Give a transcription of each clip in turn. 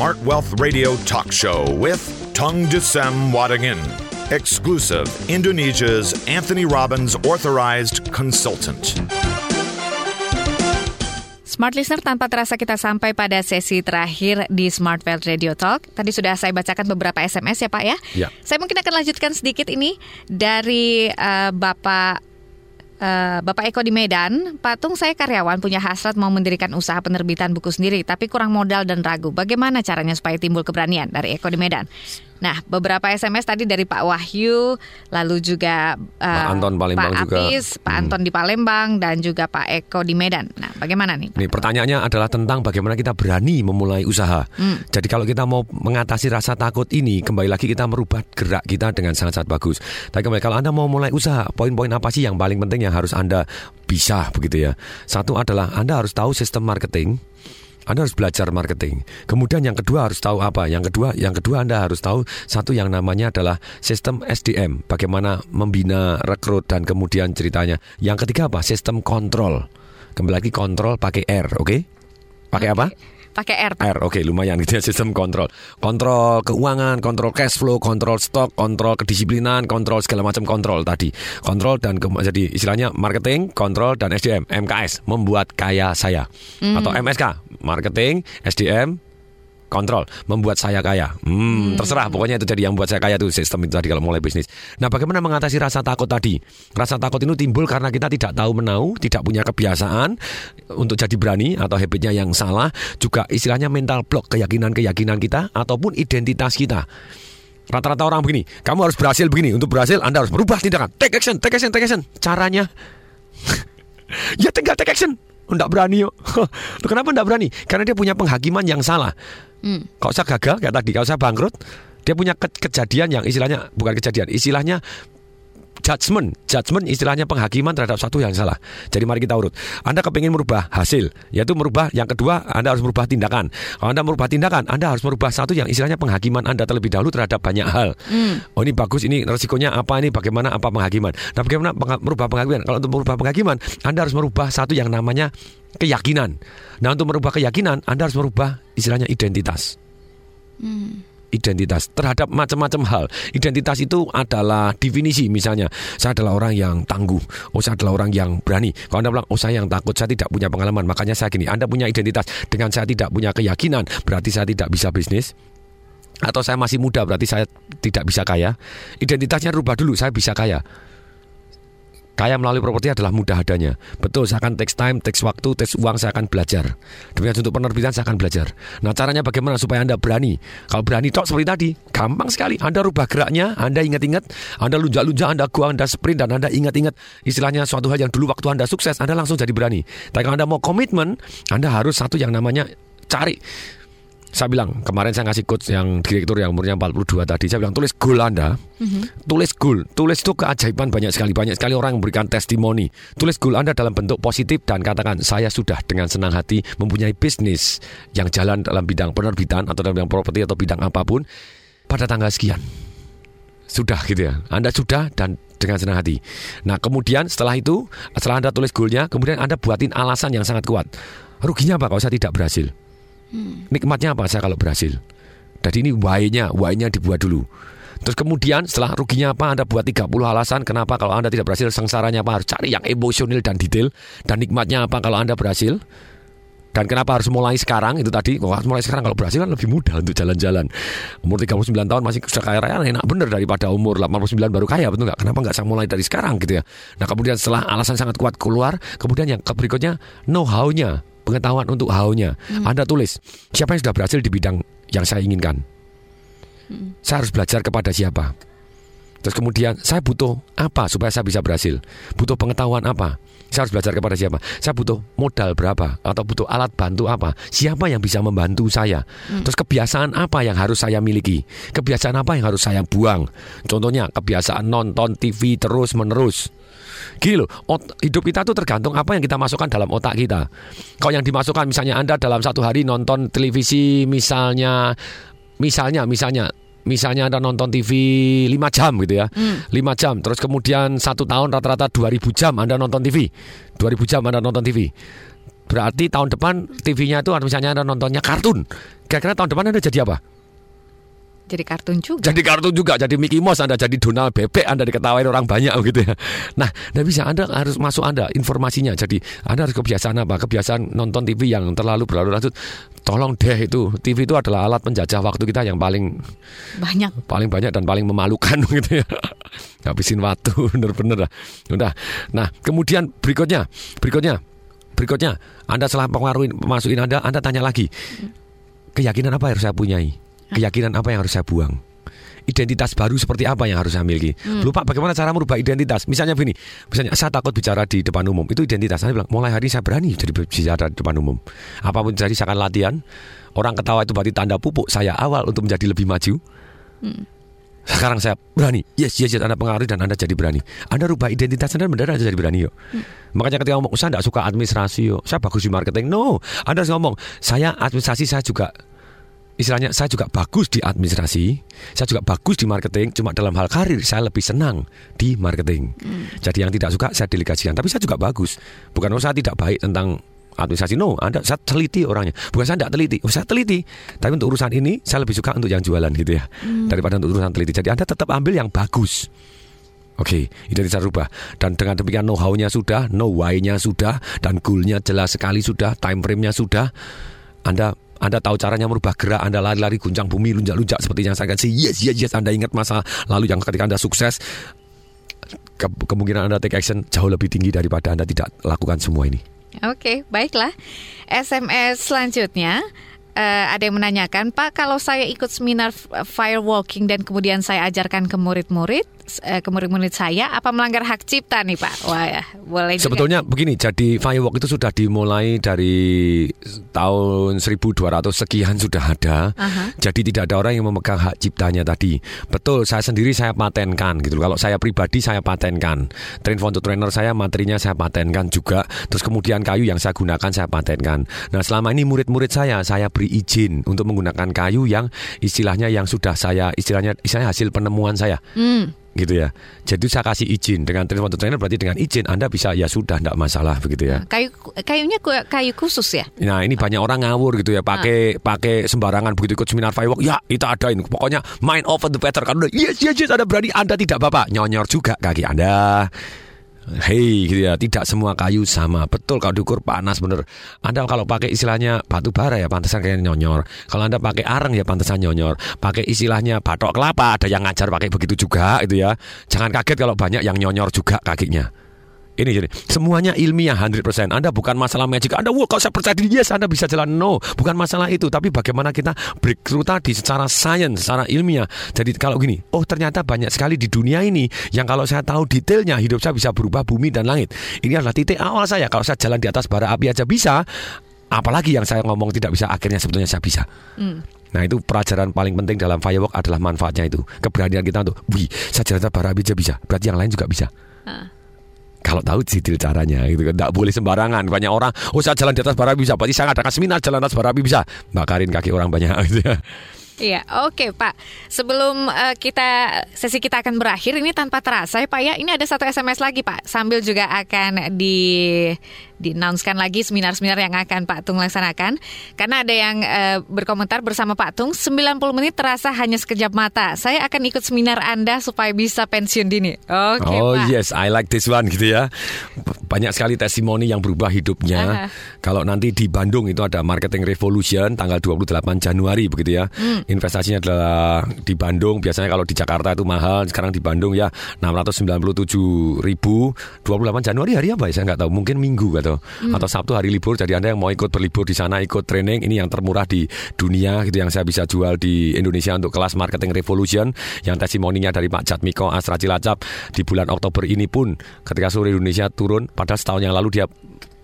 Smart Wealth Radio Talk Show with Tung Desem Wadingin, exclusive Indonesia's Anthony Robbins Authorized Consultant. Smart Listener, tanpa terasa kita sampai pada sesi terakhir di Smart Wealth Radio Talk. Tadi sudah saya bacakan beberapa SMS ya Pak ya. Ya. Saya mungkin akan lanjutkan sedikit ini dari uh, Bapak Uh, Bapak Eko di Medan, Patung saya karyawan punya hasrat mau mendirikan usaha penerbitan buku sendiri, tapi kurang modal dan ragu. Bagaimana caranya supaya timbul keberanian dari Eko di Medan? Nah, beberapa SMS tadi dari Pak Wahyu, lalu juga uh, Pak Anton Palembang Pak juga. Apis, Pak Hmm. Anton di Palembang, dan juga Pak Eko di Medan. Nah, bagaimana nih? Pak? Nih pertanyaannya adalah tentang bagaimana kita berani memulai usaha. Hmm. Jadi kalau kita mau mengatasi rasa takut ini, kembali lagi kita merubah gerak kita dengan sangat-sangat bagus. Tapi kembali kalau Anda mau mulai usaha, poin-poin apa sih yang paling penting yang harus Anda bisa begitu ya? Satu adalah Anda harus tahu sistem marketing. Anda harus belajar marketing. Kemudian yang kedua harus tahu apa? Yang kedua, yang kedua Anda harus tahu satu yang namanya adalah sistem SDM, bagaimana membina rekrut dan kemudian ceritanya. Yang ketiga apa? Sistem kontrol. Kembali lagi kontrol pakai R, oke? Pakai apa? Pakai R, Pak. R, oke lumayan gitu ya sistem kontrol. Kontrol keuangan, kontrol cash flow, kontrol stok, kontrol kedisiplinan, kontrol segala macam kontrol tadi. Kontrol dan ke- jadi istilahnya marketing, kontrol dan SDM, MKS membuat kaya saya. Atau MSK, marketing, SDM, kontrol membuat saya kaya. Hmm, terserah pokoknya itu jadi yang buat saya kaya itu sistem itu tadi kalau mulai bisnis. Nah, bagaimana mengatasi rasa takut tadi? Rasa takut itu timbul karena kita tidak tahu menau, tidak punya kebiasaan untuk jadi berani atau habitnya yang salah, juga istilahnya mental block keyakinan-keyakinan kita ataupun identitas kita. Rata-rata orang begini, kamu harus berhasil begini. Untuk berhasil Anda harus berubah tindakan. Take action, take action, take action. Caranya ya tinggal take action. Enggak berani yuk. Loh, Kenapa enggak berani? Karena dia punya penghakiman yang salah. Hmm. Kalau saya gagal kayak tadi, kalau saya bangkrut, dia punya ke- kejadian yang istilahnya bukan kejadian, istilahnya judgment, judgment istilahnya penghakiman terhadap satu yang salah. Jadi mari kita urut. Anda kepingin merubah hasil, yaitu merubah yang kedua Anda harus merubah tindakan. Kalau Anda merubah tindakan, Anda harus merubah satu yang istilahnya penghakiman Anda terlebih dahulu terhadap banyak hal. Oh ini bagus, ini resikonya apa, ini bagaimana apa penghakiman. Nah bagaimana pengha- merubah penghakiman? Kalau untuk merubah penghakiman, Anda harus merubah satu yang namanya keyakinan. Nah untuk merubah keyakinan, Anda harus merubah istilahnya identitas identitas terhadap macam-macam hal. Identitas itu adalah definisi misalnya saya adalah orang yang tangguh, oh saya adalah orang yang berani. Kalau Anda bilang oh saya yang takut, saya tidak punya pengalaman, makanya saya gini. Anda punya identitas dengan saya tidak punya keyakinan, berarti saya tidak bisa bisnis. Atau saya masih muda berarti saya tidak bisa kaya. Identitasnya rubah dulu, saya bisa kaya. Kaya melalui properti adalah mudah adanya. Betul, saya akan takes time, takes waktu, takes uang, saya akan belajar. Demikian untuk penerbitan saya akan belajar. Nah, caranya bagaimana supaya Anda berani? Kalau berani tok seperti tadi, gampang sekali. Anda rubah geraknya, Anda ingat-ingat, Anda lunjak-lunjak, Anda gua, Anda sprint, dan Anda ingat-ingat istilahnya suatu hal yang dulu waktu Anda sukses, Anda langsung jadi berani. Tapi kalau Anda mau komitmen, Anda harus satu yang namanya cari saya bilang kemarin saya ngasih coach yang direktur yang umurnya 42 tadi saya bilang tulis goal Anda. Tulis goal. Tulis itu keajaiban banyak sekali. Banyak sekali orang yang memberikan testimoni. Tulis goal Anda dalam bentuk positif dan katakan saya sudah dengan senang hati mempunyai bisnis yang jalan dalam bidang penerbitan atau dalam bidang properti atau bidang apa pun pada tanggal sekian. Sudah gitu ya. Anda sudah dan dengan senang hati. Nah kemudian setelah itu setelah Anda tulis goalnya kemudian Anda buatin alasan yang sangat kuat. Ruginya apa kalau saya tidak berhasil nikmatnya apa saya kalau berhasil. Jadi ini why-nya, why-nya dibuat dulu. Terus kemudian setelah ruginya apa Anda buat 30 alasan kenapa kalau Anda tidak berhasil sengsaranya apa harus cari yang emosional dan detail dan nikmatnya apa kalau Anda berhasil. Dan kenapa harus mulai sekarang itu tadi Kalau harus mulai sekarang kalau berhasil kan lebih mudah untuk jalan-jalan Umur 39 tahun masih sudah kaya raya enak bener daripada umur 89 baru kaya betul nggak? Kenapa nggak saya mulai dari sekarang gitu ya Nah kemudian setelah alasan sangat kuat keluar Kemudian yang berikutnya know how-nya Pengetahuan untuk how-nya. Anda tulis Siapa yang sudah berhasil di bidang yang saya inginkan? Saya harus belajar kepada siapa Terus kemudian saya butuh apa supaya saya bisa berhasil? Butuh pengetahuan apa? Saya harus belajar kepada siapa? Saya butuh modal berapa atau butuh alat bantu apa? Siapa yang bisa membantu saya? Terus kebiasaan apa yang harus saya miliki? Kebiasaan apa yang harus saya buang? Contohnya kebiasaan nonton TV terus menerus. Gini loh, ot- hidup kita tuh tergantung apa yang kita masukkan dalam otak kita. Kalau yang dimasukkan misalnya Anda dalam satu hari nonton televisi misalnya misalnya misalnya misalnya Anda nonton TV 5 jam gitu ya. 5 jam terus kemudian satu tahun rata-rata 2000 jam Anda nonton TV. 2000 jam Anda nonton TV. Berarti tahun depan TV-nya itu misalnya Anda nontonnya kartun. kira-kira tahun depan Anda jadi apa? Jadi kartun juga. Jadi kartun juga, jadi Mickey Mouse Anda jadi Donald Bebek, Anda diketawain orang banyak gitu ya. Nah, tidak bisa Anda harus masuk Anda informasinya. Jadi Anda harus kebiasaan apa? Kebiasaan nonton TV yang terlalu berlarut-larut. Tolong deh itu. TV itu adalah alat penjajah waktu kita yang paling Banyak. paling banyak dan paling memalukan gitu ya. Habisin waktu bener-bener lah. Udah. Nah, kemudian berikutnya, berikutnya, berikutnya, Anda setelah pengaruhin masukin Anda, Anda tanya lagi. Keyakinan apa yang harus saya punyai? Keyakinan apa yang harus saya buang? Identitas baru seperti apa yang harus saya miliki? Lupa bagaimana cara merubah identitas. Misalnya begini, misalnya saya takut bicara di depan umum. Itu identitas. Saya bilang, mulai hari ini saya berani jadi bicara di depan umum. Apa pun jadi saya akan latihan. Orang ketawa itu berarti tanda pupuk saya awal untuk menjadi lebih maju. Sekarang saya berani. Yes, yes, yes. Anda pengaruh dan Anda jadi berani. Anda rubah identitas Anda benar Anda jadi berani yuk. Makanya ketika ngomong, saya tidak suka administrasi yuk. Saya bagus di marketing. No. Anda harus ngomong, saya administrasi saya juga istilahnya saya juga bagus di administrasi, saya juga bagus di marketing, cuma dalam hal karir saya lebih senang di marketing. Jadi yang tidak suka saya delegasikan, tapi saya juga bagus. Bukan oh, saya tidak baik tentang administrasi, no, Anda saya teliti orangnya. Bukan saya tidak teliti, oh, saya teliti. Tapi untuk urusan ini saya lebih suka untuk yang jualan gitu ya, daripada untuk urusan teliti. Jadi Anda tetap ambil yang bagus. Oke, identitas rubah. Dan dengan demikian know-how-nya sudah, know why-nya sudah, dan goal-nya jelas sekali sudah, time frame-nya sudah. Anda anda tahu caranya merubah gerak Anda lari-lari guncang bumi lunjak-lunjak seperti yang saya kasih. Yes, yes, yes. Anda ingat masa lalu yang ketika Anda sukses ke kemungkinan Anda take action jauh lebih tinggi daripada Anda tidak lakukan semua ini. Oke, baiklah. SMS selanjutnya eh, ada yang menanyakan, Pak, kalau saya ikut seminar firewalking dan kemudian saya ajarkan ke murid-murid, eh, ke murid-murid saya, apa melanggar hak cipta nih, Pak? Wah, ya, boleh juga. Sebetulnya begini, jadi firewalk itu sudah dimulai dari tahun 1200 sekian sudah ada. Aha. Jadi tidak ada orang yang memegang hak ciptanya tadi. Betul, saya sendiri saya patenkan gitu. Kalau saya pribadi saya patenkan. Train for the trainer saya materinya saya patenkan juga. Terus kemudian kayu yang saya gunakan saya patenkan. Nah, selama ini murid-murid saya saya beri izin untuk menggunakan kayu yang istilahnya yang sudah saya istilahnya istilahnya hasil penemuan saya Hmm, gitu ya. Jadi saya kasih izin dengan the trainer berarti dengan izin Anda bisa ya sudah tidak masalah begitu ya. kayu kayunya kayu khusus ya? Nah ini banyak orang ngawur gitu ya pakai pakai sembarangan begitu ikut seminar firewalk ya kita adain pokoknya mind over the better kan udah yes yes yes ada berani anda tidak bapak nyonyor juga kaki anda Hei gitu ya. Tidak semua kayu sama. Betul kalau diukur panas bener. Anda kalau pakai istilahnya batu bara ya pantesan kayak nyonyor. Kalau anda pakai areng ya pantesan nyonyor. Pakai istilahnya batok kelapa ada yang ngajar pakai begitu juga itu ya. Jangan kaget kalau banyak yang nyonyor juga kakinya ini jadi semuanya ilmiah 100%. Anda bukan masalah magic. Anda wah kalau saya percaya diri yes Anda bisa jalan. No, bukan masalah itu, tapi bagaimana kita breakthrough tadi secara sains, secara ilmiah. Jadi kalau gini, oh ternyata banyak sekali di dunia ini yang kalau saya tahu detailnya hidup saya bisa berubah bumi dan langit. Ini adalah titik awal saya. Kalau saya jalan di atas bara api aja bisa, apalagi yang saya ngomong tidak bisa akhirnya sebetulnya saya bisa. Nah itu pelajaran paling penting dalam firewalk adalah manfaatnya itu Keberanian kita untuk Wih saya jalan bara api aja bisa Berarti yang lain juga bisa Ah. Kalau tahu detail caranya gitu kan. Tidak boleh sembarangan. Banyak orang oh saya jalan di atas bara bisa. Berarti saya ngadakan seminar jalan atas bara bisa. Bakarin kaki orang banyak. Gitu ya Iya, oke Pak. Sebelum eh, kita sesi kita akan berakhir ini tanpa terasa ya Pak ya, ini ada satu SMS lagi Pak. Sambil juga akan di di lagi seminar-seminar yang akan Pak Tung laksanakan. Karena ada yang eh, berkomentar bersama Pak Tung, 90 menit terasa hanya sekejap mata. Saya akan ikut seminar Anda supaya bisa pensiun dini. Oke oh Pak. yes I like this one gitu ya banyak sekali testimoni yang berubah hidupnya Aha. kalau nanti di Bandung itu ada marketing revolution tanggal 28 Januari begitu ya Hmm. investasinya adalah di Bandung biasanya kalau di Jakarta itu mahal sekarang di Bandung ya 697 ribu 28 Januari hari apa ya saya nggak tahu mungkin minggu atau Hmm. atau Sabtu hari libur jadi anda yang mau ikut berlibur di sana ikut training ini yang termurah di dunia gitu yang saya bisa jual di Indonesia untuk kelas marketing revolution yang testimoninya dari Pak Jatmiko Asra Cilacap di bulan Oktober ini pun ketika seluruh Indonesia turun padahal setahun yang lalu dia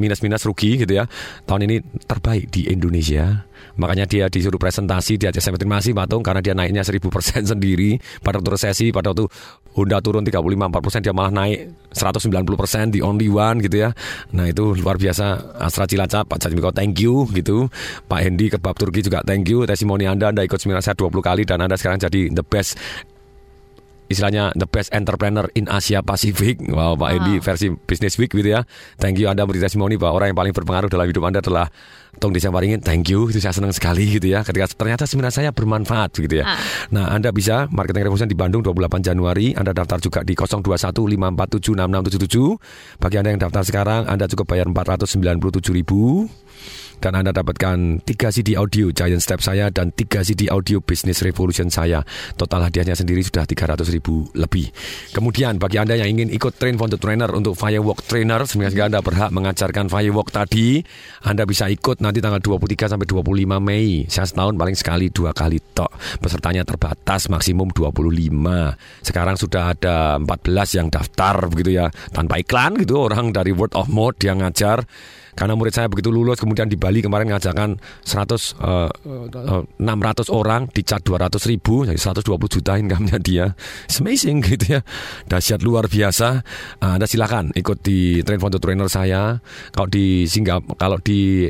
minus-minus rugi gitu ya. Tahun ini terbaik di Indonesia. Makanya dia disuruh presentasi, dia saya terima kasih Patung karena dia naiknya 1000% sendiri pada waktu resesi, pada waktu Honda turun 35-4% dia malah naik 190% di only one gitu ya. Nah itu luar biasa Astra Cilacap, Pak Jatmiko thank you gitu. Pak Hendi kebab Turki juga thank you. Testimoni Anda, Anda ikut seminar saya 20 kali dan Anda sekarang jadi the best istilahnya the best entrepreneur in Asia Pacific. Wow, Pak Edi versi Business Week gitu ya. Thank you Anda beri testimoni bahwa orang yang paling berpengaruh dalam hidup Anda adalah Tong Desa Waringin. Thank you, itu saya senang sekali gitu ya. Ketika ternyata seminar saya bermanfaat gitu ya. Ah. Nah, Anda bisa Marketing Revolution di Bandung 28 Januari. Anda daftar juga di 0215476677. Bagi Anda yang daftar sekarang, Anda cukup bayar 497 ribu dan Anda dapatkan 3 CD audio Giant Step saya dan 3 CD audio Business Revolution saya. Total hadiahnya sendiri sudah 300 ribu lebih. Kemudian bagi Anda yang ingin ikut train for the trainer untuk Firewalk Trainer sehingga Anda berhak mengajarkan Firewalk tadi, Anda bisa ikut nanti tanggal 23 sampai 25 Mei. Saya setahun paling sekali dua kali tok. Pesertanya terbatas maksimum 25. Sekarang sudah ada 14 yang daftar begitu ya tanpa iklan gitu orang dari word of mouth yang ngajar karena murid saya begitu lulus kemudian di Bali kemarin ngajarkan 100 eh, eh, 600 orang dicat 200 ribu jadi 120 juta income-nya dia. It's amazing gitu ya. Dahsyat luar biasa. Ah, Anda silakan ikut di train for trainer saya. Kalau di Singapura kalau di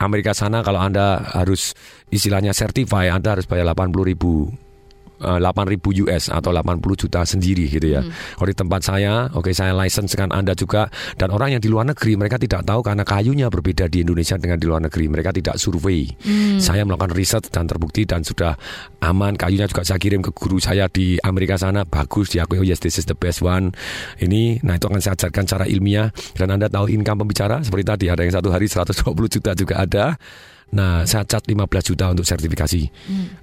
Amerika sana kalau Anda harus istilahnya certify Anda harus bayar 80 ribu 8.000 US atau 80 juta sendiri gitu ya. Kalau di tempat saya, oke saya license kan Anda juga dan orang yang di luar negeri mereka tidak tahu karena kayunya berbeda di Indonesia dengan di luar negeri. Mereka tidak survei. Saya melakukan riset dan terbukti dan sudah aman. Kayunya juga saya kirim ke guru saya di Amerika sana bagus diakui oh yes this is the best one. Ini nah itu akan saya ajarkan cara ilmiah dan Anda tahu income pembicara seperti tadi ada yang satu hari 120 juta juga ada. Nah, saya cat 15 juta untuk sertifikasi.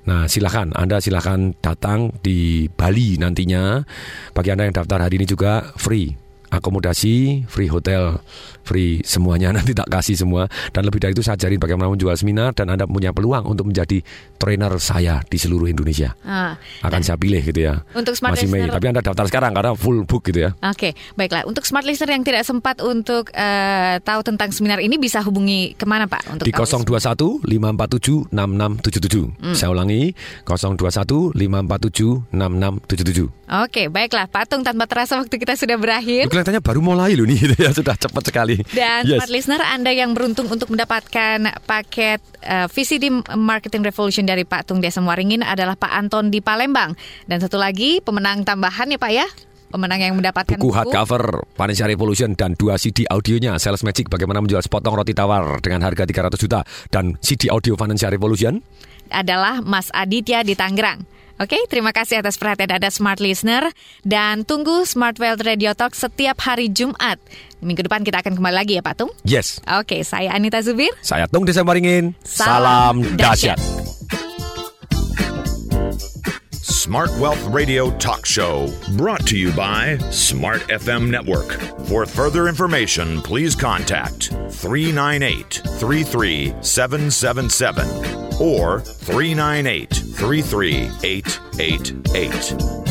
Nah, silakan Anda silakan datang di Bali nantinya. Bagi Anda yang daftar hari ini juga free akomodasi, free hotel, free semuanya nanti tak kasih semua dan lebih dari itu saya ajarin bagaimana menjual seminar dan Anda punya peluang untuk menjadi trainer saya di seluruh Indonesia. Ah. Akan saya pilih gitu ya. Untuk smart Masih Mei, listener- tapi Anda daftar sekarang karena full book gitu ya. Oke, baiklah. Untuk smart listener yang tidak sempat untuk eh, tahu tentang seminar ini bisa hubungi ke mana Pak? Untuk Di tahu 021 547 6677. Saya ulangi 021 547 6677. Oke, baiklah. Patung tanpa terasa waktu kita sudah berakhir. Kelihatannya baru mulai loh nih gitu ya sudah cepat sekali. Dan Yes. smart listener Anda yang beruntung untuk mendapatkan paket eh, VCD Marketing Revolution dari Pak Tung Desem Waringin adalah Pak Anton di Palembang. Dan satu lagi pemenang tambahan ya Pak ya. Pemenang yang mendapatkan buku hardcover Financial Revolution dan dua CD audionya Sales Magic bagaimana menjual sepotong roti tawar dengan harga 300 juta dan CD audio Financial Revolution adalah Mas Aditya di Tangerang. Oke, terima kasih atas perhatian Anda Smart Listener dan tunggu Smart Wealth Radio Talk setiap hari Jumat. Minggu depan kita akan kembali lagi ya Pak Tung. yes Oke, saya Anita Zubir. saya Tung Desa Waringin Salam salam dahsyat. dahsyat Smart Wealth Radio Talk Show, brought to you by Smart FM Network. For further information, please contact 398 33777 or 398 33888.